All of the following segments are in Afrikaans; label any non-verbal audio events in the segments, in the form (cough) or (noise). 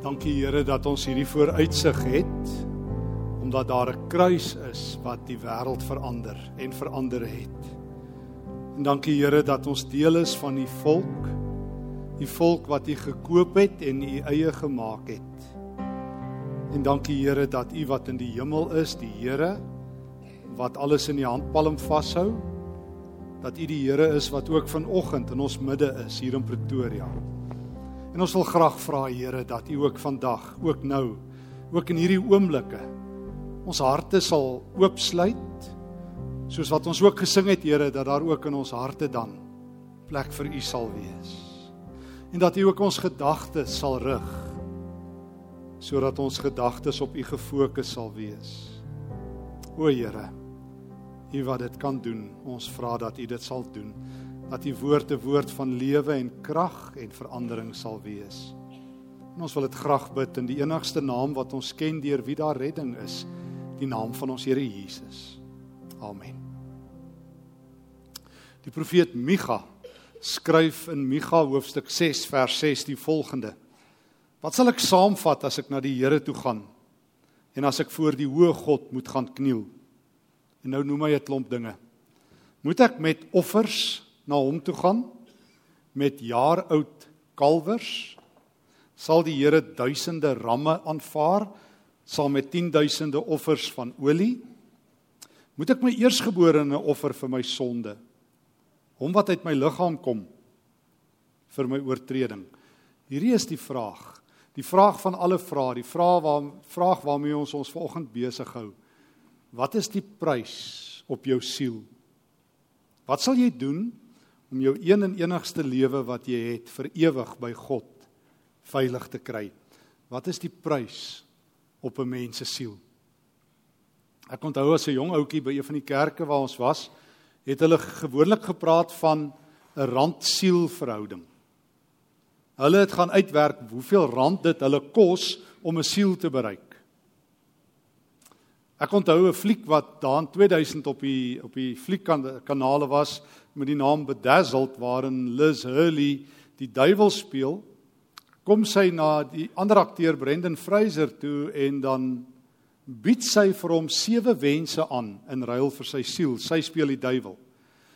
Dankie Here dat ons hierdie vooruitsig het omdat daar 'n kruis is wat die wêreld verander en verander het. En dankie Here dat ons deel is van die volk, die volk wat U gekoop het en U eie gemaak het. En dankie Here dat U wat in die hemel is, die Here wat alles in die handpalm vashou, dat U die Here is wat ook vanoggend in ons midde is hier in Pretoria. En ons wil graag vra Here dat U ook vandag, ook nou, ook in hierdie oomblikke ons harte sal oopsluit soos wat ons ook gesing het Here dat daar ook in ons harte dan plek vir U sal wees. En dat U ook ons gedagtes sal rig sodat ons gedagtes op U gefokus sal wees. O Here, U wat dit kan doen, ons vra dat U dit sal doen dat die woord 'n woord van lewe en krag en verandering sal wees. En ons wil dit graag bid in die enigste naam wat ons ken deur wie daar redding is, die naam van ons Here Jesus. Amen. Die profeet Micha skryf in Micha hoofstuk 6 vers 6 die volgende: Wat sal ek saamvat as ek na die Here toe gaan en as ek voor die hoë God moet gaan kniel? En nou noem hy 'n klomp dinge. Moet ek met offers na hom toe gaan met jaar oud kalwers sal die Here duisende ramme aanvaar saam met 10000de offers van olie. Moet ek my eersgeborene offer vir my sonde? Hom wat uit my liggaam kom vir my oortreding. Hierdie is die vraag. Die vraag van alle vrae die vraag waar vraag waarmee ons ons vanoggend besig hou. Wat is die prys op jou siel? Wat sal jy doen om jou een en enigste lewe wat jy het vir ewig by God veilig te kry. Wat is die prys op 'n mens se siel? Ek onthou as 'n jong ouetjie by een van die kerke waar ons was, het hulle gewoonlik gepraat van 'n rand-siel verhouding. Hulle het gaan uitwerk hoeveel rand dit hulle kos om 'n siel te bereik. Ek onthou 'n fliek wat daan 2000 op die op die fliekkanale was met die naam Bedazzled waarin Liz Hurley die duiwel speel, kom sy na die ander akteur Brendan Fraser toe en dan bied sy vir hom sewe wense aan in ruil vir sy siel. Sy speel die duiwel.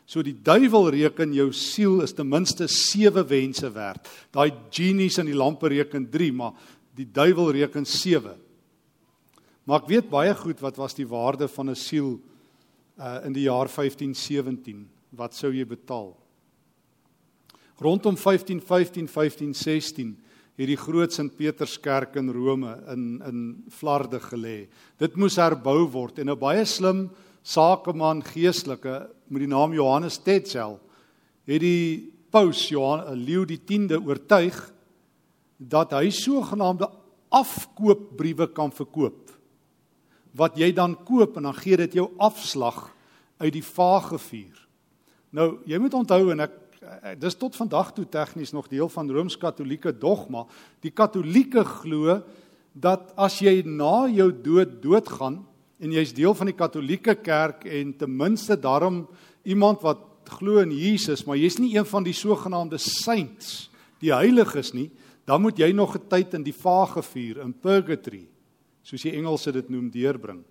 So die duiwel reken jou siel is ten minste sewe wense werd. Daai genies in die lampe reken 3, maar die duiwel reken 7. Maar ek weet baie goed wat was die waarde van 'n siel uh in die jaar 1517 wat sou jy betaal? Rondom 1515 1516 het die groot Sint Peterskerk in Rome in in Flarde gelê. Dit moes herbou word en 'n baie slim sakeman geestelike met die naam Johannes Tetzel het die paus Johan Leo die 10de oortuig dat hy sogenaamde afkoopbriewe kan verkoop wat jy dan koop en dan gee dit jou afslag uit die vagevuur. Nou, jy moet onthou en ek dis tot vandag toe tegnies nog deel van Rooms-Katolieke dogma. Die Katolieke glo dat as jy na jou dood doodgaan en jy's deel van die Katolieke kerk en ten minste daarom iemand wat glo in Jesus, maar jy's nie een van die sogenaamde saints, die heiliges nie, dan moet jy nog 'n tyd in die vagevuur in purgatory, soos die Engelse dit noem, deurbring.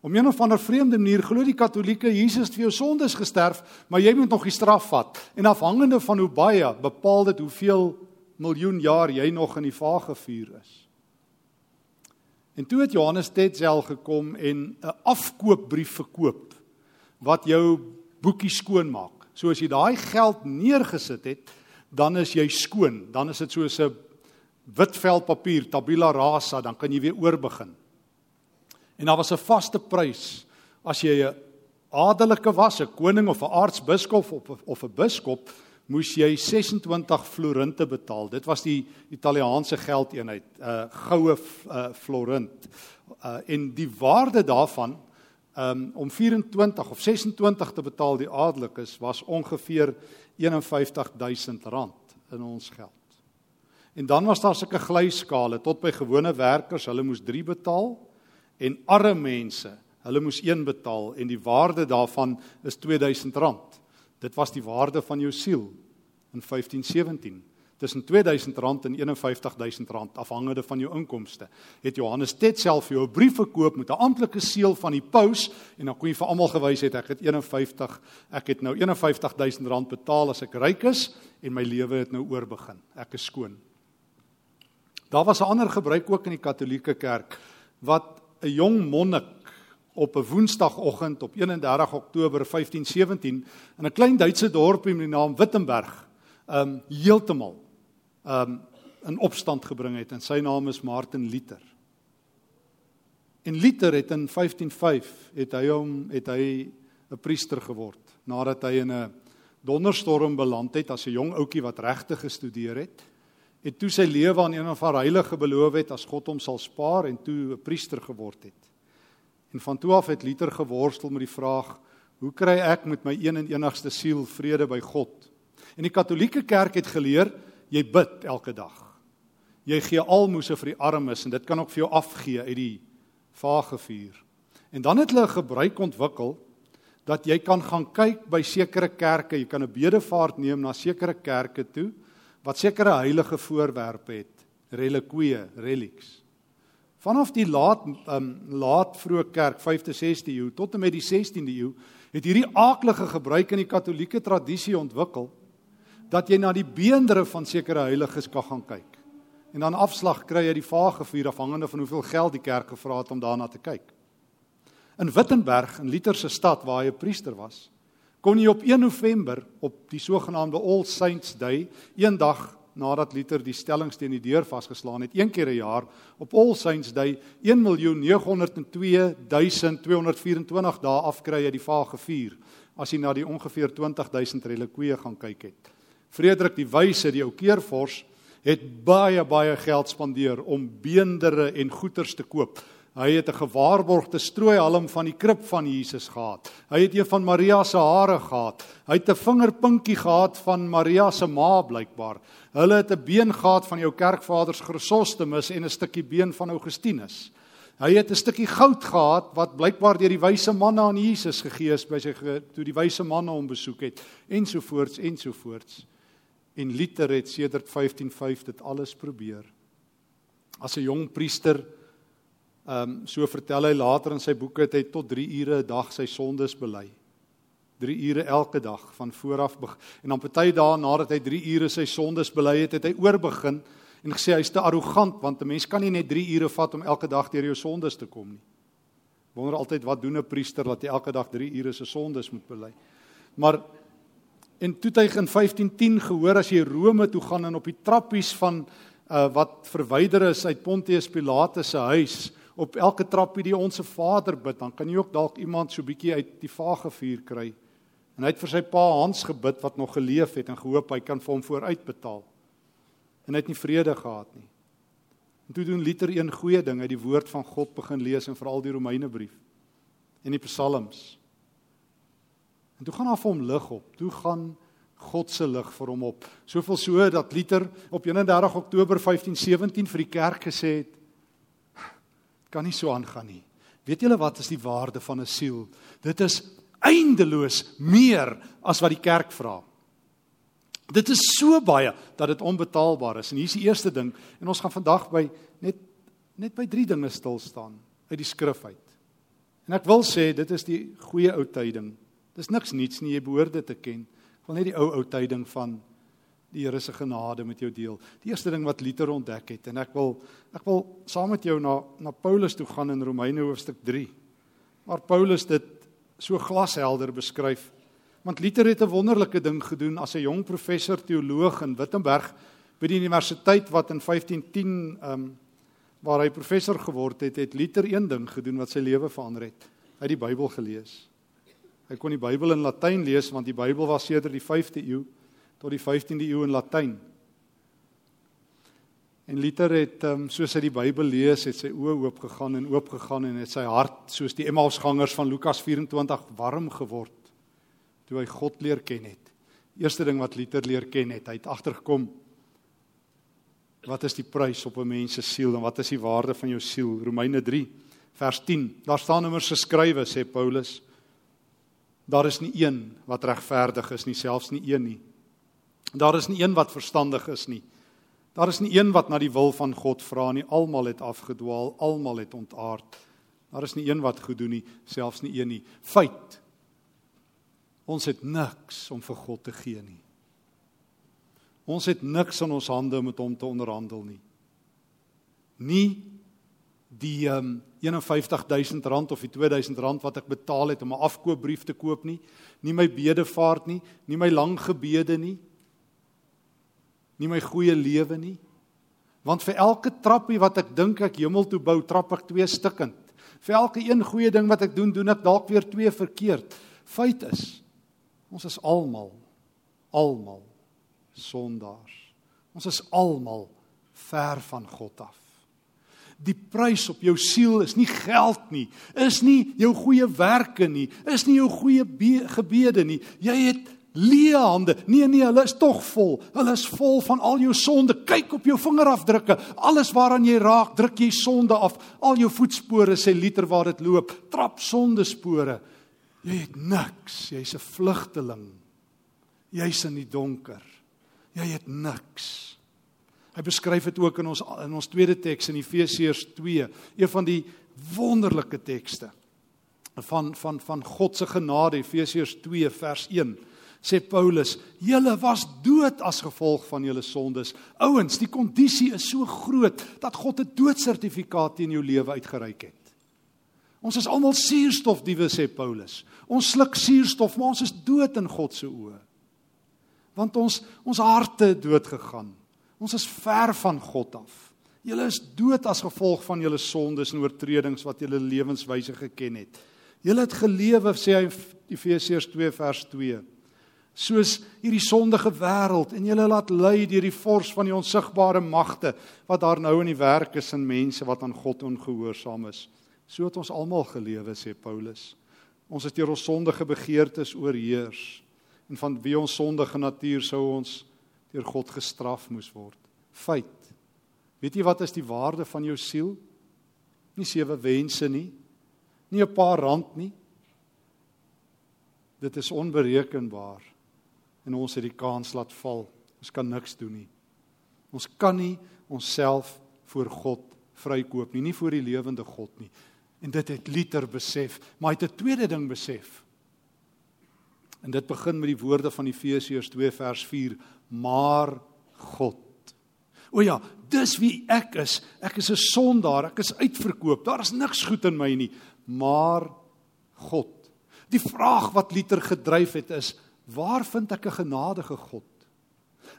Om een of ander vreemde manier glo die Katolieke Jesus het vir jou sondes gesterf, maar jy moet nog die straf vat. En afhangende van hoe baie bepaal dit hoeveel miljoen jaar jy nog in die vage vuur is. En toe het Johannes Tetzel gekom en 'n afkoopbrief verkoop wat jou boekie skoon maak. So as jy daai geld neergesit het, dan is jy skoon. Dan is dit soos 'n wit vel papier, tabula rasa, dan kan jy weer oorbegin. En daar was 'n vaste prys as jy 'n adelike was, 'n koning of 'n aartsbiskop of of 'n biskop, moes jy 26 florinte betaal. Dit was die Italiaanse geldeenheid, 'n uh, goue uh, florint. Uh, en die waarde daarvan um, om 24 of 26 te betaal die adelikes was ongeveer 51000 rand in ons geld. En dan was daar sulke glyskale tot by gewone werkers, hulle moes 3 betaal en arme mense, hulle moes een betaal en die waarde daarvan is R2000. Dit was die waarde van jou siel in 1517. tussen R2000 en R51000 afhangende van jou inkomste. Het Johannes Tet self vir jou 'n brief verkoop met 'n amptelike seël van die paus en dan kon jy vir almal gewys het ek het 51 ek het nou R51000 betaal as ek ryk is en my lewe het nou oorbegin. Ek is skoon. Daar was 'n ander gebruik ook in die Katolieke Kerk wat 'n jong monnik op 'n Woensdagoggend op 31 Oktober 1517 in 'n klein Duitse dorpie met die naam Wittenberg um heeltemal um in opstand gebring het en sy naam is Martin Luther. En Luther het in 155 het hy hom het hy 'n priester geword nadat hy in 'n donderstorm beland het as 'n jong ouetjie wat regte gestudeer het. Het toe sy lewe aan een of haar heilige beloof het as God hom sal spaar en toe 'n priester geword het. En van toe af het Luther geworstel met die vraag: Hoe kry ek met my een en enigste siel vrede by God? En die Katolieke Kerk het geleer jy bid elke dag. Jy gee almoses vir die armes en dit kan ook vir jou afgee uit die vage vuur. En dan het hulle 'n gebruik ontwikkel dat jy kan gaan kyk by sekere kerke, jy kan 'n bedevaart neem na sekere kerke toe wat sekere heilige voorwerpe het, reliquieë, relics. Vanaf die laat um, laat vroeë kerk 5de 6de eeu tot en met die 16de eeu het hierdie aaklige gebruik in die Katolieke tradisie ontwikkel dat jy na die beendere van sekere heiliges kan gaan kyk. En dan afslag kry jy die vage vuur afhangende van hoeveel geld die kerk gevra het om daarna te kyk. In Wittenberg, in Luther se stad waar hy 'n priester was, kon jy op 1 November op die sogenaamde All Saints Day, een dag nadat Luther die stellings teen die deur vasgeslaan het, een keer 'n jaar op All Saints Day 1.902.224 dae afkry jy die vage vuur as jy na die ongeveer 20000 relikwie gaan kyk het. Frederik die Wyse, die ou keervors, het baie baie geld spandeer om beendere en goederes te koop. Hy het 'n gewaarborgde strooihalm van die krib van Jesus gehad. Hy het een van Maria se hare gehad. Hy het 'n vingerpinkie gehad van Maria se ma blykbaar. Hulle het 'n been gehad van jou kerkvaders Chrysostomus en 'n stukkie been van Augustinus. Hy het 'n stukkie goud gehad wat blykbaar deur die wyse manne aan Jesus gegee is by sy toe die wyse manne hom besoek het ensovoorts ensovoorts en Luther het sedert 1505 dit alles probeer. As 'n jong priester ehm um, so vertel hy later in sy boeke het hy tot 3 ure 'n dag sy sondes bely. 3 ure elke dag van vooraf en dan party dae nadat hy 3 ure sy sondes bely het, het hy oorbegin en gesê hy's te arrogant want 'n mens kan nie net 3 ure vat om elke dag deur jou sondes te kom nie. Wonder altyd wat doen 'n priester dat hy elke dag 3 ure se sondes moet bely. Maar En toe hy in 1510 gehoor as jy Rome toe gaan en op die trappies van uh, wat verwyder is uit Pontius Pilatus se huis op elke trappie die onsse Vader bid, dan kan jy ook dalk iemand so bietjie uit die vage vuur kry. En hy het vir sy pa Hans gebid wat nog geleef het en gehoop hy kan vir hom vooruitbetaal. En hy het nie vrede gehad nie. En toe doen Luther een goeie ding, hy die woord van God begin lees en veral die Romeinebrief en die Psalms. En toe gaan daar vir hom lig op. Toe gaan God se lig vir hom op. Soveel so dat Luther op 31 Oktober 1517 vir die kerk gesê het: "Kan nie so aangaan nie. Weet julle wat is die waarde van 'n siel? Dit is eindeloos meer as wat die kerk vra. Dit is so baie dat dit onbetaalbaar is. En hier is die eerste ding en ons gaan vandag by net net by drie dinge stil staan uit die skrif uit. En ek wil sê dit is die goeie ou tyding Dis niks niets nie, jy behoort dit te ken. Ek wil net die ou ou tyding van die Here se genade met jou deel. Die eerste ding wat Luther ontdek het en ek wil ek wil saam met jou na na Paulus toe gaan in Romeine hoofstuk 3. Waar Paulus dit so glashelder beskryf. Want Luther het 'n wonderlike ding gedoen as 'n jong professor teoloog in Wittenberg by die universiteit wat in 1510 ehm um, waar hy professor geword het, het Luther een ding gedoen wat sy lewe verander het. Hy het die Bybel gelees. Hy kon die Bybel in Latyn lees want die Bybel was sedert die 5de eeu tot die 15de eeu in Latyn. En Luther het um, soos hy die Bybel lees, het sy oë oop gegaan en oop gegaan en het sy hart soos die Emmausgangers van Lukas 24 warm geword toe hy God leer ken het. Eerste ding wat Luther leer ken het, hy het agtergekom wat is die prys op 'n mens se siel en wat is die waarde van jou siel? Romeine 3 vers 10. Daar staan immers geskrywe sê Paulus Daar is nie een wat regverdig is nie, selfs nie een nie. Daar is nie een wat verstandig is nie. Daar is nie een wat na die wil van God vra nie. Almal het afgedwaal, almal het ontaard. Daar is nie een wat goed doen nie, selfs nie een nie. Feit. Ons het niks om vir God te gee nie. Ons het niks in ons hande om met hom te onderhandel nie. Nie die um, ehm, 51000 rand of die 2000 rand wat ek betaal het om 'n afkoopbrief te koop nie, nie my bedevaart nie, nie my lang gebede nie, nie my goeie lewe nie. Want vir elke trappie wat ek dink ek hemel toe bou, trap ek twee stukkend. Vir elke een goeie ding wat ek doen, doen ek dalk weer twee verkeerd. Feit is, ons is almal almal sondaars. Ons is almal ver van God af. Die prys op jou siel is nie geld nie, is nie jou goeie werke nie, is nie jou goeie gebede nie. Jy het leë hande. Nee nee, hulle is tog vol. Hulle is vol van al jou sonde. Kyk op jou vingerafdrukke. Alles waaraan jy raak, druk jy sonde af. Al jou voetspore sê liter waar dit loop. Trap sondespore. Jy het niks. Jy's 'n vlugteling. Jy's in die donker. Jy het niks. Hy beskryf dit ook in ons in ons tweede teks in Efesiërs 2, een van die wonderlike tekste van van van God se genade Efesiërs 2 vers 1 sê Paulus julle was dood as gevolg van julle sondes ouens die kondisie is so groot dat God 'n doodsertifikaat teen jou lewe uitgereik het ons is almal suurstofdiewe sê Paulus ons sluk suurstof maar ons is dood in God se oë want ons ons harte het dood gegaan. Ons is ver van God af. Julle is dood as gevolg van julle sondes en oortredings wat julle lewenswyse geken het. Julle het gelewe sê hy Efesiërs 2 vers 2 soos hierdie sondige wêreld en julle laat lei deur die vors van die onsigbare magte wat daar nou in die werk is in mense wat aan God ongehoorsaam is. So het ons almal gelewe sê Paulus. Ons het deur ons sondige begeertes oorheers en van wie ons sondige natuur sou ons deur God gestraf moes word. Feit. Weet jy wat is die waarde van jou siel? Nie sewe wense nie. Nie 'n paar rand nie. Dit is onberekenbaar en ons het die kans laat val. Ons kan niks doen nie. Ons kan nie onsself voor God vrykoop nie, nie voor die lewende God nie. En dit het Luther besef, maar hy het 'n tweede ding besef. En dit begin met die woorde van Efesiërs 2 vers 4: Maar God. O ja, dis wie ek is. Ek is 'n sondaar, ek is uitverkoop. Daar is niks goed in my nie, maar God. Die vraag wat Luther gedryf het is: Waar vind ek 'n genadige God?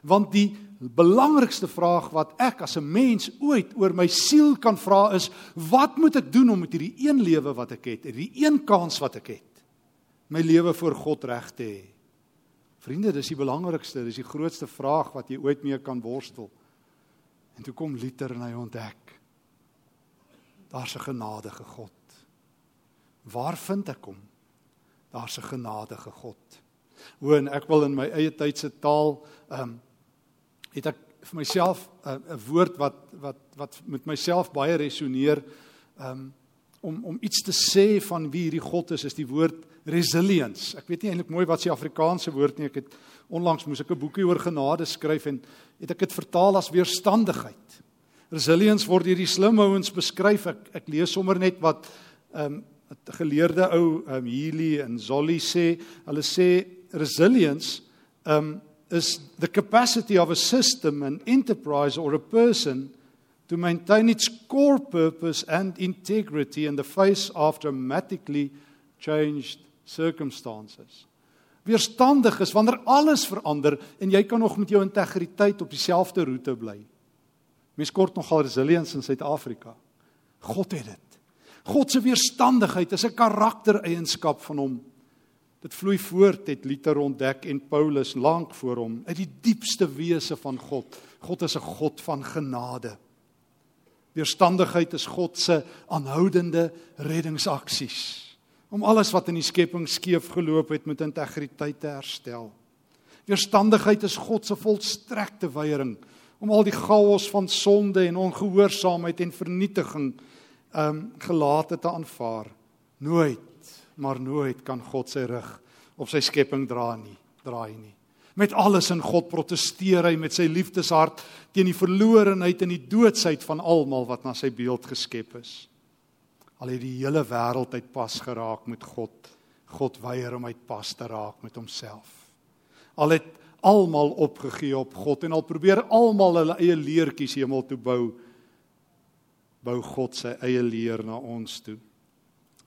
Want die belangrikste vraag wat ek as 'n mens ooit oor my siel kan vra is: Wat moet ek doen om met hierdie een lewe wat ek het, hierdie een kans wat ek het, my lewe voor God reg te hê? Vriende, dis die belangrikste, dis die grootste vraag wat jy ooit mee kan worstel. En toe kom Luther en hy ontdek daar's 'n genadige God. Waar vind ek hom? Daar's 'n genadige God. O en ek wil in my eie tyd se taal ehm um, het ek vir myself 'n uh, 'n woord wat wat wat met myself baie resoneer ehm um, om om iets te sê van wie hierdie God is, is die woord resilience. Ek weet nie eintlik mooi wat se Afrikaanse woord nie. Ek het onlangs moes ek 'n boekie oor genade skryf en het ek dit vertaal as weerstandigheid. Resilience word deur die slim ouens beskryf. Ek ek lees sommer net wat ehm um, geleerde ou ehm um, Healy en Zolli sê. Hulle sê resilience um, is the capacity of a system an enterprise or a person to maintain its core purpose and integrity in the face of dramatically changed circumstances. Weerstandig is wanneer alles verander en jy kan nog met jou integriteit op dieselfde roete bly. Mens kort nogal resilience in Suid-Afrika. God het dit. God se weerstandigheid is 'n karaktereienskap van hom. Dit vloei voort het Luther ontdek en Paulus lank voor hom uit die diepste wese van God. God is 'n God van genade. Weerstandigheid is God se aanhoudende reddingsaksies om alles wat in die skepping skeef geloop het met integriteit te herstel. Weerstandigheid is God se volstrekte weiering om al die chaos van sonde en ongehoorsaamheid en vernietiging ehm um, gelate te aanvaar. Nooit, maar nooit kan God sy rug op sy skepping dra nie, draai nie. Met alles in God protesteer hy met sy liefdeshart teen die verlorenheid en die doodsheid van almal wat na sy beeld geskep is. Al het die hele wêreld uit pas geraak met God, God weier om uit pas te raak met homself. Al het almal opgegee op God en al probeer almal hulle eie leertjies hemel toe bou, bou God sy eie leer na ons toe.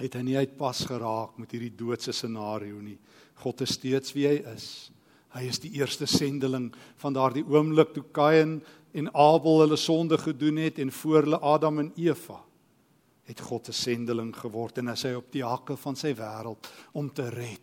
Het hy nie uit pas geraak met hierdie doodse scenario nie. God is steeds wie hy is. Hy is die eerste sendeling van daardie oomblik toe Kain en Abel hulle sonde gedoen het en voor hulle Adam en Eva het God 'n sendeling geword en hy op die hakke van sy wêreld om te red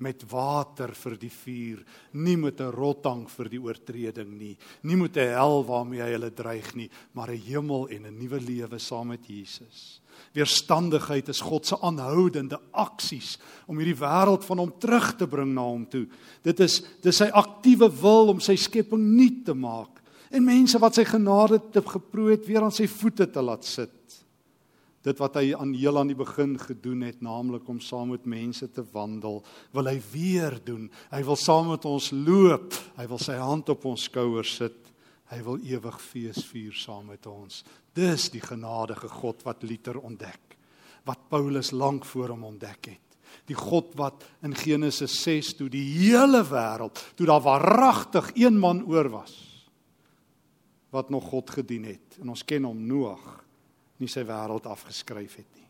met water vir die vuur, nie met 'n rottang vir die oortreding nie, nie met 'n hel waarmee hy hulle dreig nie, maar 'n hemel en 'n nuwe lewe saam met Jesus. Weerstandigheid is God se aanhoudende aksies om hierdie wêreld van hom terug te bring na hom toe. Dit is dis sy aktiewe wil om sy skepping nuut te maak en mense wat sy genade te geproe het weer aan sy voete te laat sit dit wat hy aan heel aan die begin gedoen het, naamlik om saam met mense te wandel, wil hy weer doen. Hy wil saam met ons loop. Hy wil sy hand op ons skouers sit. Hy wil ewig fees vier saam met ons. Dis die genadige God wat Luther ontdek, wat Paulus lank voor hom ontdek het. Die God wat in Genesis 6 toe die hele wêreld, toe daar waaragtig een man oor was wat nog God gedien het. En ons ken hom Noag nie sy wêreld afgeskryf het nie.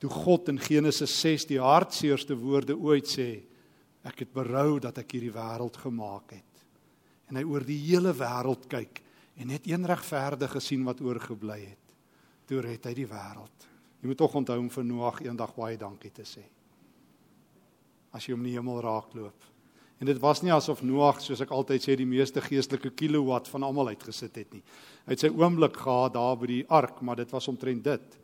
Toe God in Genesis 6 die hartseerste woorde ooit sê, ek het berou dat ek hierdie wêreld gemaak het. En hy oor die hele wêreld kyk en net een regverdige gesien wat oorgebly het. Toe red hy die wêreld. Jy moet tog onthou om vir Noag eendag baie dankie te sê. As jy om die hemel raakloop. En dit was nie asof Noag, soos ek altyd sê, die meeste geestelike kilowatt van almal uitgesit het nie. Hy het sy oomblik gehad daar by die ark, maar dit was omtrent dit.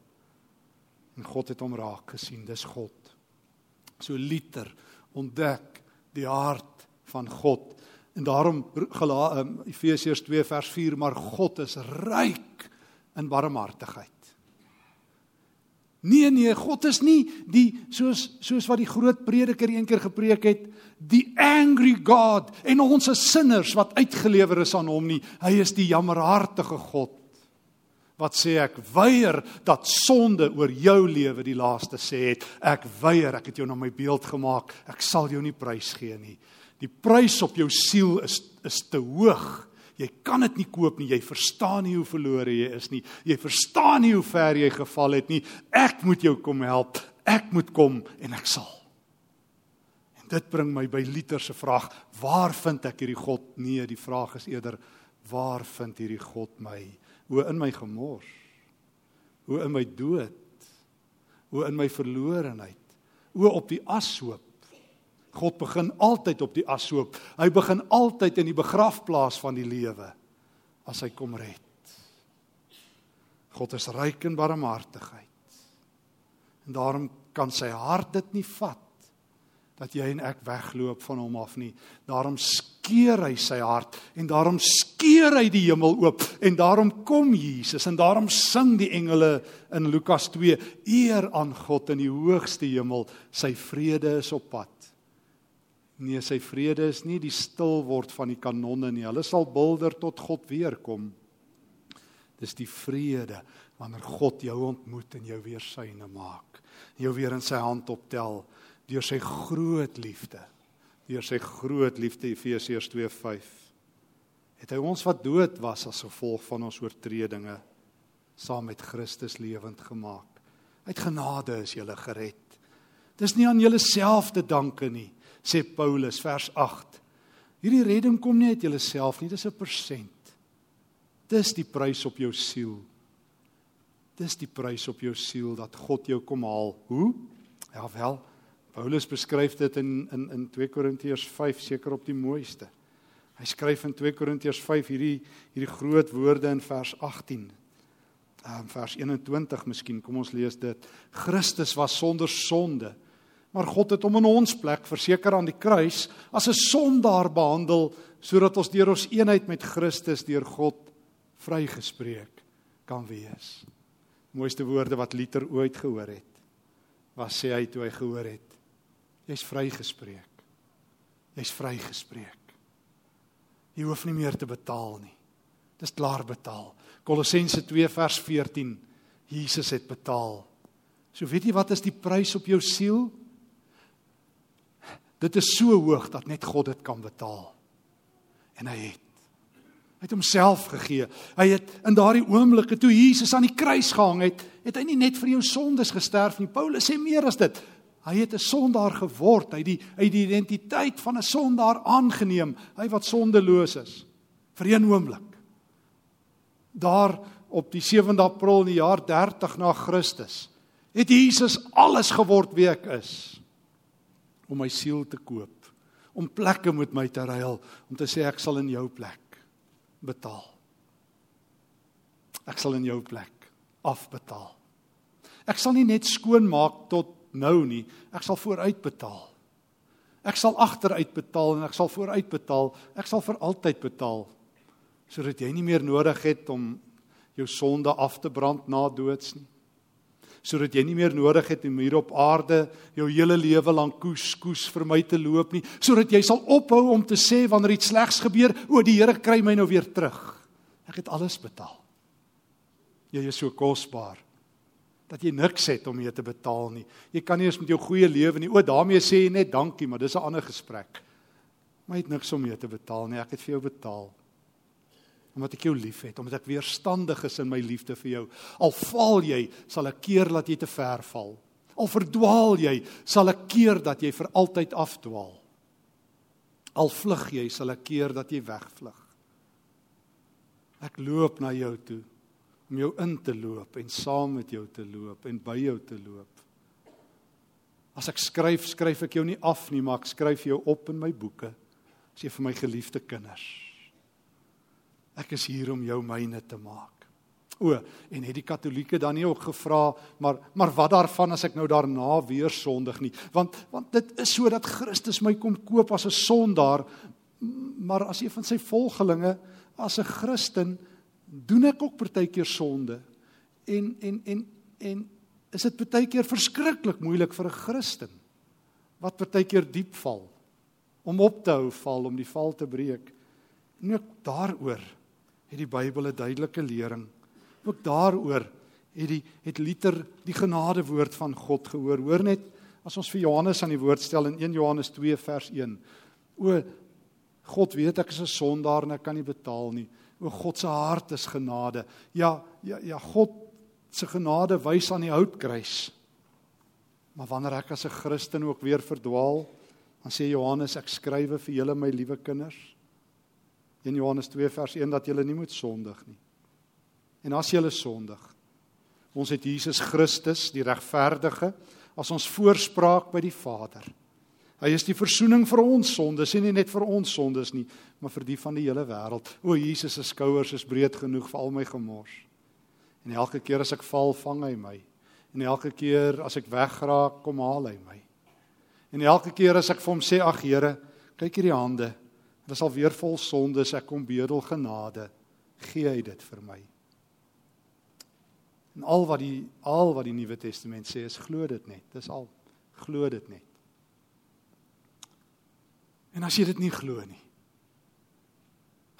En God het hom raak gesien, dis God. So liter ontdek die hart van God. En daarom um, Efesiërs 2 vers 4, maar God is ryk in barmhartigheid. Nee nee, God is nie die soos soos wat die groot prediker eendag gepreek het, die angry God en ons is sinners wat uitgelewer is aan hom nie. Hy is die jammerhartige God wat sê ek weier dat sonde oor jou lewe die laaste sê het. Ek weier, ek het jou na my beeld gemaak. Ek sal jou nie prys gee nie. Die prys op jou siel is is te hoog. Jy kan dit nie koop nie. Jy verstaan nie hoe verlore jy is nie. Jy verstaan nie hoe ver jy geval het nie. Ek moet jou kom help. Ek moet kom en ek sal. En dit bring my by Luther se vraag: Waar vind ek hierdie God? Nee, die vraag is eerder: Waar vind hierdie God my? O in my gemors. O in my dood. O in my verlorenheid. O op die ashoop. God begin altyd op die ashoop. Hy begin altyd in die begrafplaas van die lewe as hy kom red. God is ryk in barmhartigheid. En daarom kan sy hart dit nie vat dat jy en ek wegloop van hom af nie. Daarom skeer hy sy hart en daarom skeer hy die hemel oop en daarom kom Jesus en daarom sing die engele in Lukas 2 eer aan God in die hoogste hemel. Sy vrede is op pad. Nee, sy vrede is nie die stil word van die kanonne nie. Hulle sal bulder tot God weer kom. Dis die vrede wanneer God jou ontmoet en jou weer syne maak. Jou weer in sy hand optel deur sy groot liefde. Deur sy groot liefde Efesiërs 2:5. Het hy ons wat dood was as gevolg van ons oortredinge saam met Christus lewend gemaak. Uit genade is jy gered. Dis nie aan jouself te danke nie sê Paulus vers 8. Hierdie redding kom nie uit jouself nie, dis 'n persent. Dis die prys op jou siel. Dis die prys op jou siel dat God jou kom haal. Hoe? Ja wel. Paulus beskryf dit in in in 2 Korintiërs 5 seker op die mooiste. Hy skryf in 2 Korintiërs 5 hierdie hierdie groot woorde in vers 18. Ehm vers 21 miskien, kom ons lees dit. Christus was sonder sonde maar God het hom in ons plek verseker aan die kruis as 'n sondaar behandel sodat ons deur ons eenheid met Christus deur God vrygespreek kan wees. Mooiste woorde wat Luther ooit gehoor het. Was sê hy toe hy gehoor het: Jy's vrygespreek. Jy's vrygespreek. Jy hoef nie meer te betaal nie. Dis klaar betaal. Kolossense 2 vers 14. Jesus het betaal. So weet jy wat is die prys op jou siel? Dit is so hoog dat net God dit kan betaal. En hy het hy het homself gegee. Hy het in daardie oomblikke toe Jesus aan die kruis gehang het, het hy nie net vir jou sondes gesterf nie. Paulus sê meer as dit. Hy het 'n sondaar geword. Hy het die hy die identiteit van 'n sondaar aangeneem. Hy wat sondeloos is vir een oomblik. Daar op die 7de April in die jaar 30 na Christus het Jesus alles geword wie ek is om my siel te koop, om plekke met my te ruil, om te sê ek sal in jou plek betaal. Ek sal in jou plek afbetaal. Ek sal nie net skoon maak tot nou nie. Ek sal vooruit betaal. Ek sal agteruit betaal en ek sal vooruit betaal. Ek sal vir altyd betaal sodat jy nie meer nodig het om jou sonde af te brand na doods nie. Sodat jy nie meer nodig het om hier op aarde jou hele lewe lank koes koes vir my te loop nie, sodat jy sal ophou om te sê wanneer iets slegs gebeur, o die Here kry my nou weer terug. Ek het alles betaal. Jy is so kosbaar dat jy niks het om mee te betaal nie. Jy kan nie eens met jou goeie lewe nie. O, daarmee sê jy net dankie, maar dis 'n ander gesprek. Maar jy het niks om mee te betaal nie. Ek het vir jou betaal. Omdat ek jou liefhet, omdat ek weerstandig is in my liefde vir jou. Al val jy, sal ek keer dat jy te ver val. Al verdwaal jy, sal ek keer dat jy vir altyd afdwaal. Al vlug jy, sal ek keer dat jy wegvlug. Ek loop na jou toe om jou in te loop en saam met jou te loop en by jou te loop. As ek skryf, skryf ek jou nie af nie, maar ek skryf jou op in my boeke. As jy vir my geliefde kinders. Ek is hier om jou myne te maak. O, en het die Katolieke dan nie ook gevra, maar maar wat daarvan as ek nou daarna weer sondig nie? Want want dit is so dat Christus my kom koop as 'n sondaar, maar as een van sy volgelinge, as 'n Christen, doen ek ook partykeer sonde. En en en en is dit partykeer verskriklik moeilik vir 'n Christen wat partykeer diep val om op te hou val om die val te breek. En ook daaroor het die Bybel 'n duidelike lering. Ook daaroor het die het Luther die genade woord van God gehoor. Hoor net as ons vir Johannes aan die woord stel in 1 Johannes 2 vers 1. O God weet ek is 'n sondaar en ek kan nie betaal nie. O God se hart is genade. Ja, ja, ja, God se genade wys aan die houtkruis. Maar wanneer ek as 'n Christen ook weer verdwaal, dan sê Johannes ek skrywe vir julle my liewe kinders. In Johannes 2 vers 1 dat julle nie moet sondig nie. En as julle sondig, ons het Jesus Christus, die regverdige, as ons voorspraak by die Vader. Hy is die verzoening vir ons sondes, en nie net vir ons sondes nie, maar vir die van die hele wêreld. O Jesus se skouers is breed genoeg vir al my gemors. En elke keer as ek val, vang hy my. En elke keer as ek wegraak, kom haal hy my. En elke keer as ek vir hom sê, "Ag Here, kyk hierdie hande. Is al weer vol sondes, ek kom bedel genade." Gee hy dit vir my. En al wat die al wat die Nuwe Testament sê is glo dit net. Dis al glo dit net. En as jy dit nie glo nie,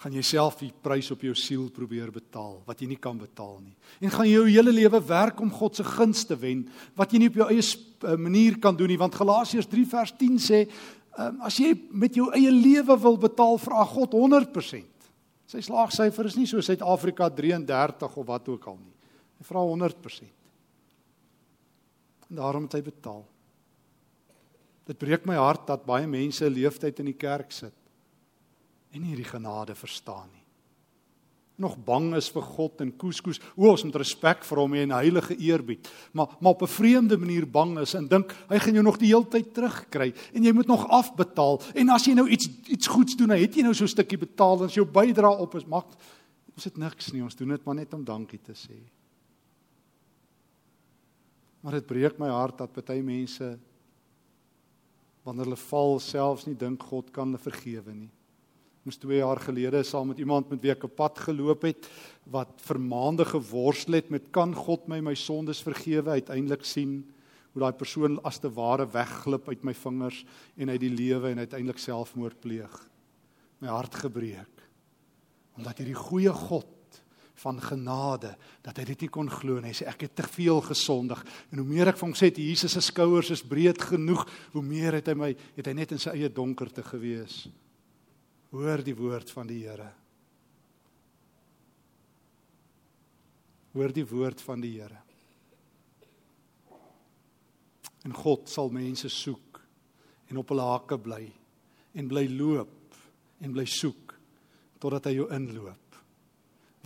gaan jy self die prys op jou siel probeer betaal wat jy nie kan betaal nie. En gaan jy jou hele lewe werk om God se guns te wen wat jy nie op jou eie eh, manier kan doen nie want Galasiërs 3 vers 10 sê um, as jy met jou eie lewe wil betaal vra God 100%. Sy slaagsyfer is nie so Suid-Afrika 33 of wat ook al nie. Hy vra 100%. En daarom het hy betaal. Dit breek my hart dat baie mense leeftyd in die kerk sit en nie hierdie genade verstaan nie. Nog bang is vir God en koeskoes. O, ons moet respek vir hom hê en heilige eerbied. Maar maar op 'n vreemde manier bang is en dink hy gaan jou nog die hele tyd terugkry en jy moet nog afbetaal. En as jy nou iets iets goeds doen, dan het jy nou so 'n stukkie betaal en as jou bydrae op is, maak ons dit niks nie. Ons doen dit maar net om dankie te sê. Maar dit breek my hart dat baie mense wanneer hulle val selfs nie dink God kan hulle vergewe nie. Moes 2 jaar gelede saam met iemand met wie ek op pad geloop het wat vir maande geworstel het met kan God my my sondes vergewe uiteindelik sien hoe daai persoon as te ware wegglip uit my vingers en uit die lewe en uiteindelik selfmoord pleeg. My hart gebreek. Omdat hierdie goeie God van genade dat hy dit nie kon glo nie. Hy sê ek het te veel gesondig en hoe meer ek vir hom sê Jesus se skouers is breed genoeg, hoe meer het hy my het hy net in sy eie donkerte gewees. Hoor die woord van die Here. Hoor die woord van die Here. En God sal mense soek en op hulle hake bly en bly loop en bly soek totdat hy jou inloop.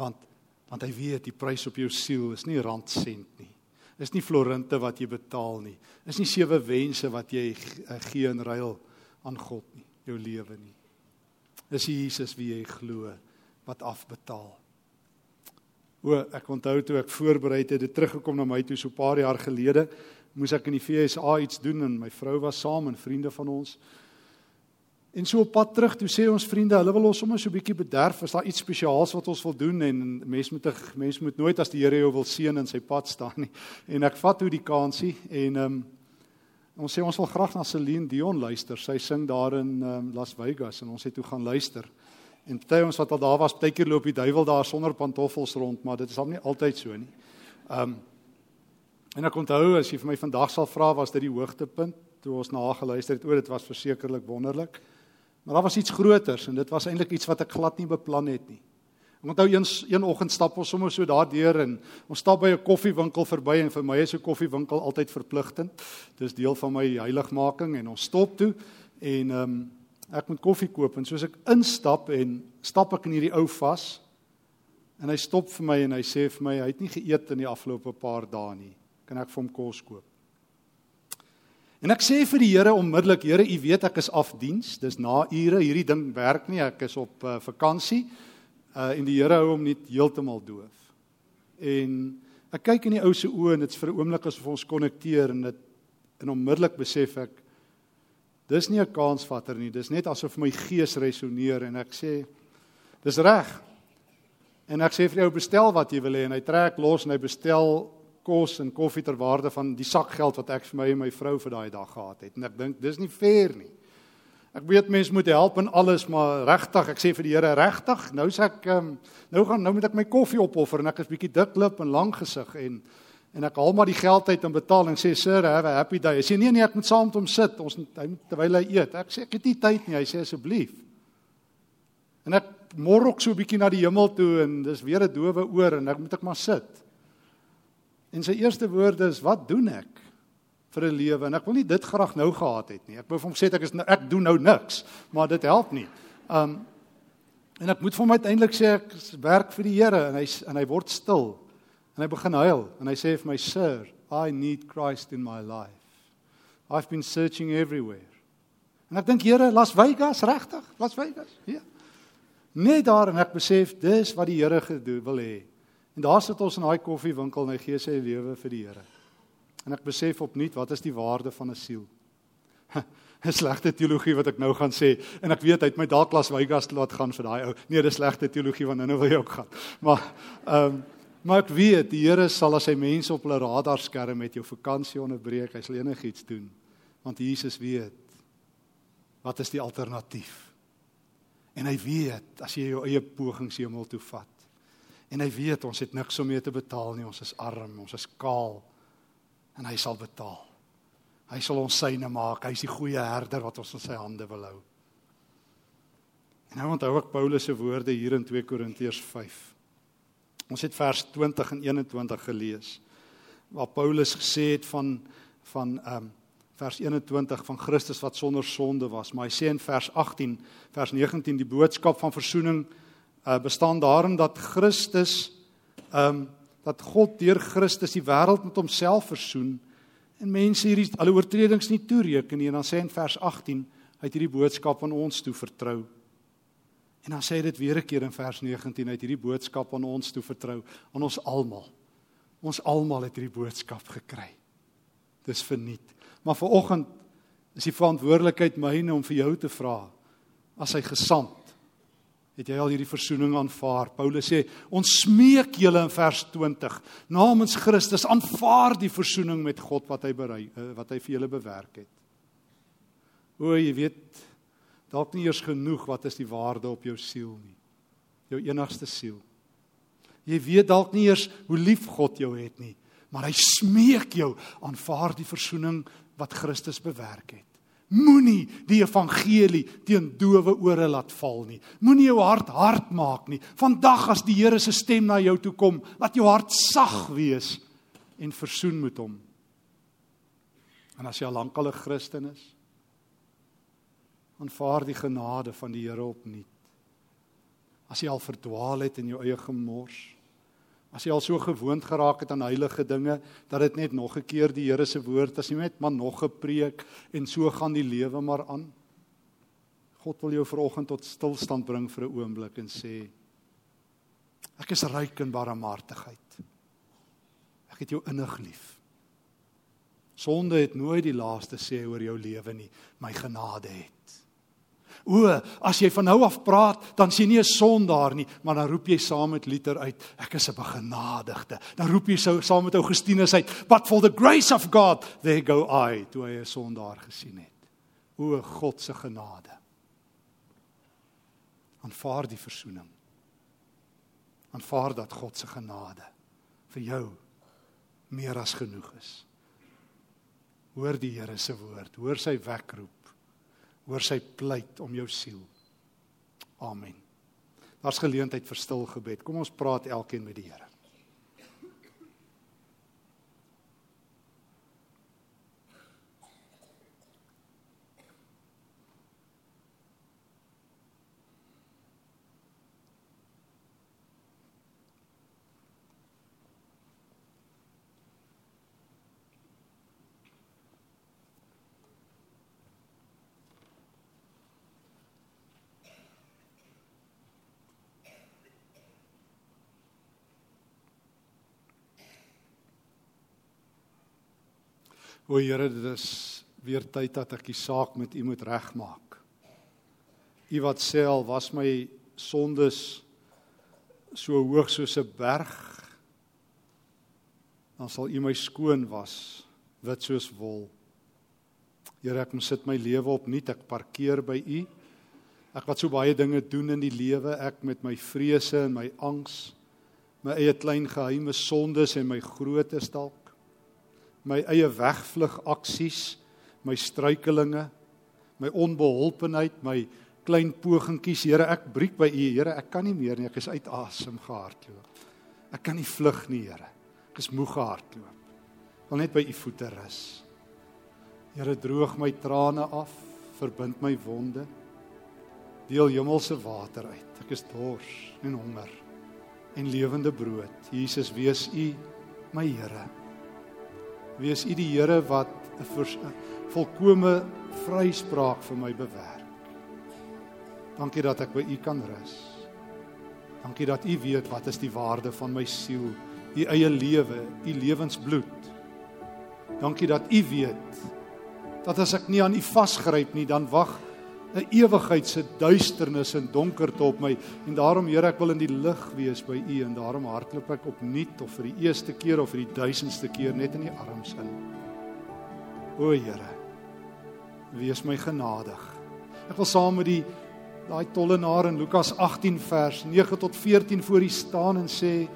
Want want hy weet die prys op jou siel is nie rand sent nie. Is nie florinte wat jy betaal nie. Is nie sewe wense wat jy gee in ruil aan God nie, jou lewe nie. Is Jesus wie jy glo wat afbetaal. O, ek onthou toe ek voorberei het, het teruggekom na my toe so 'n paar jaar gelede, moes ek in die FSA iets doen en my vrou was saam en vriende van ons En so op pad terug, toe sê ons vriende, hulle wil ons sommer so 'n bietjie bederf, is daar iets spesiaals wat ons wil doen en mens moet mens moet nooit as die Here jou wil seën in sy pad staan nie. En ek vat toe die kansie en ehm um, ons sê ons wil graag na Celine Dion luister. Sy sing daar in um, Las Vegas en ons het toe gaan luister. En party ons wat al daar was, partykeer loop die duiwel daar sonder pantoffels rond, maar dit is al nie altyd so nie. Um, en ek onthou as jy vir my vandag sal vra was dit die hoogtepunt toe ons na haar geluister het. O, dit was versekerlik wonderlik. Maar daar was iets groters en dit was eintlik iets wat ek glad nie beplan het nie. Ek onthou een een oggend stap ons sommer so daardeur en ons stap by 'n koffiewinkel verby en vir my is 'n koffiewinkel altyd verpligtend. Dis deel van my heiligmaking en ons stop toe en ehm um, ek moet koffie koop en soos ek instap en stap ek in hierdie ou vas en hy stop vir my en hy sê vir my hy het nie geëet in die afgelope paar dae nie. Kan ek vir hom kos koop? En ek sê vir die Here onmiddellik, Here, U weet ek is afdiens, dis na ure, hierdie ding werk nie, ek is op uh, vakansie. Uh en die Here hou hom net heeltemal doof. En ek kyk in die ou se oë en dit's vir 'n oomblik asof ons konnekteer en dit en onmiddellik besef ek dis nie 'n kansvatter nie, dis net asof my gees resoneer en ek sê dis reg. En ek sê vir jou bestel wat jy wil hê en hy trek los en hy bestel kos en koffie ter waarde van die sakgeld wat ek vir my en my vrou vir daai dag gehad het. En ek dink dis nie fair nie. Ek weet mense moet help en alles, maar regtig, ek sê vir die Here regtig, nou sê ek um, nou gaan nou moet ek my koffie opoffer en ek is bietjie dik lip en lang gesig en en ek haal maar die geld uit en betaal en sê sir, have a happy day. Hy sê nee nee, ek moet saam met hom sit. Ons hy terwyl hy eet. Ek sê ek het nie tyd nie. Hy sê asseblief. En ek morrok so 'n bietjie na die hemel toe en dis weer 'n dowe oor en ek moet ek maar sit. En sy eerste woorde is: "Wat doen ek vir 'n lewe?" En ek wil nie dit graag nou gehad het nie. Ek wou vir hom sê ek is nou, ek doen nou niks, maar dit help nie. Um en ek moet vir hom uiteindelik sê ek werk vir die Here en hy en hy word stil en hy begin huil en hy sê vir my: "Sir, I need Christ in my life. I've been searching everywhere." En ek dink Here, Las Vegas, regtig? Las Vegas? Ja. Net daar en ek besef dis wat die Here gedoen wil hê. En daar sit ons in daai koffiewinkel en hy gee sy lewe vir die Here. En ek besef opnuut wat is die waarde van 'n siel. (laughs) 'n Slegte teologie wat ek nou gaan sê en ek weet hy het my dalk klas Vegas laat gaan vir daai ou. Nee, dis slegte teologie want nou wil jy ook gaan. (laughs) Maar ehm um, maar ek weet die Here sal as hy mense op hulle radar skerm met jou vakansie onderbreek, hy sal enigiets doen. Want Jesus weet wat is die alternatief. En hy weet as jy jou eie pogings hemel toe vat En hy weet ons het niks om mee te betaal nie. Ons is arm, ons is kaal. En hy sal betaal. Hy sal ons syne maak. Hy's die goeie herder wat ons in sy hande wil hou. En nou onthou ek Paulus se woorde hier in 2 Korintiërs 5. Ons het vers 20 en 21 gelees waar Paulus gesê het van van ehm um, vers 21 van Christus wat sonder sonde was, maar hy sê in vers 18, vers 19 die boodskap van verzoening uh, bestaan daarin dat Christus ehm um, dat God deur Christus die wêreld met homself versoen en mense hierdie alle oortredings nie toereken nie en dan sê in vers 18 hy het hierdie boodskap aan ons toe vertrou. En dan sê hy dit weer 'n keer in vers 19 hy het hierdie boodskap aan ons toe vertrou aan ons almal. Ons almal het hierdie boodskap gekry. Dis verniet. Maar vir oggend is die verantwoordelikheid myne om vir jou te vra as hy gesant Het jy al hierdie verzoening aanvaar? Paulus sê, ons smeek julle in vers 20 namens Christus aanvaar die verzoening met God wat hy berei eh, wat hy vir julle bewerk het. O, jy weet dalk nie eers genoeg wat is die waarde op jou siel nie. Jou enigste siel. Jy weet dalk nie eers hoe lief God jou het nie, maar hy smeek jou aanvaar die verzoening wat Christus bewerk het. Moenie die evangelie teen dowe ore laat val nie. Moenie jou hart hard maak nie. Vandag as die Here se stem na jou toe kom, laat jou hart sag wees en versoen met hom. En as jy al lank al 'n Christen is, aanvaar die genade van die Here opnuut. As jy al verdwaal het in jou eie gemors, As jy al so gewoond geraak het aan heilige dinge dat dit net nog 'n keer die Here se woord as jy net maar nog 'n preek en so gaan die lewe maar aan. God wil jou vanoggend tot stilstand bring vir 'n oomblik en sê ek is ryk in barmhartigheid. Ek het jou innig lief. Sonde het nooit die laaste sê oor jou lewe nie, my genade het. O, as jy van nou af praat, dan sien jy nie 'n sondaar nie, maar dan roep jy saam met Luther uit, ek is 'n begenadigde. Dan roep jy so saam met Augustinus uit, but for the grace of God, there go I, toe hy 'n sondaar gesien het. O, God se genade. Aanvaar die verzoening. Aanvaar dat God se genade vir jou meer as genoeg is. Hoor die Here se woord, hoor sy wekroep hoor sy pleit om jou siel. Amen. Daar's geleentheid vir stil gebed. Kom ons praat elkeen met die Here. O Here, dit is weer tyd dat ek die saak met U moet regmaak. U wat sê al was my sondes so hoog soos 'n berg, dan sal U my skoon was, wit soos wol. Here, ek moet sit my lewe opnuut, ek parkeer by U. Ek wat so baie dinge doen in die lewe, ek met my vrese en my angs, my eie klein geheime sondes en my grootes dalk my eie wegvlug aksies, my struikelinge, my onbeholpenheid, my klein pogingkies. Here, ek breek by U, Here, ek kan nie meer nie, ek is uit asem gehardloop. Ek kan nie vlug nie, Here. Ek is moeg gehardloop. Wil net by U voete rus. Here, droog my trane af, verbind my wonde. Deel hemelse water uit. Ek is dors en honger en lewende brood. Jesus, wees U my Here. Wees U die Here wat 'n volkomme vryspraak vir my bewerk. Dankie dat ek by U kan rus. Dankie dat U weet wat is die waarde van my siel, U eie lewe, U lewensbloed. Dankie dat U weet dat as ek nie aan U vasgryp nie, dan wag 'n ewigheid se duisternis en donkerte op my en daarom Here ek wil in die lig wees by U en daarom hardloop ek opnuut of vir die eerste keer of vir die duisendste keer net in U arms in. O Here, wees my genadig. Ek wil saam met die daai tollenaar in Lukas 18 vers 9 tot 14 voor U staan en sê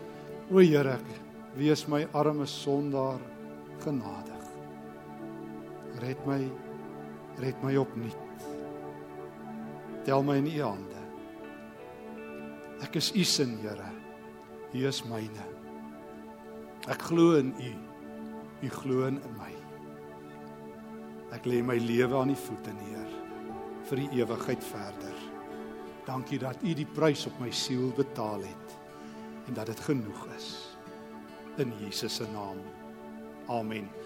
o Here, wees my arme sondaar genadig. Red my red my opnuut. Tel my in U hande. Ek is U se Here. U is myne. Ek glo in U. U glo in my. Ek lê my lewe aan U voete neer vir die ewigheid verder. Dankie dat U die prys op my siel betaal het en dat dit genoeg is. In Jesus se naam. Amen.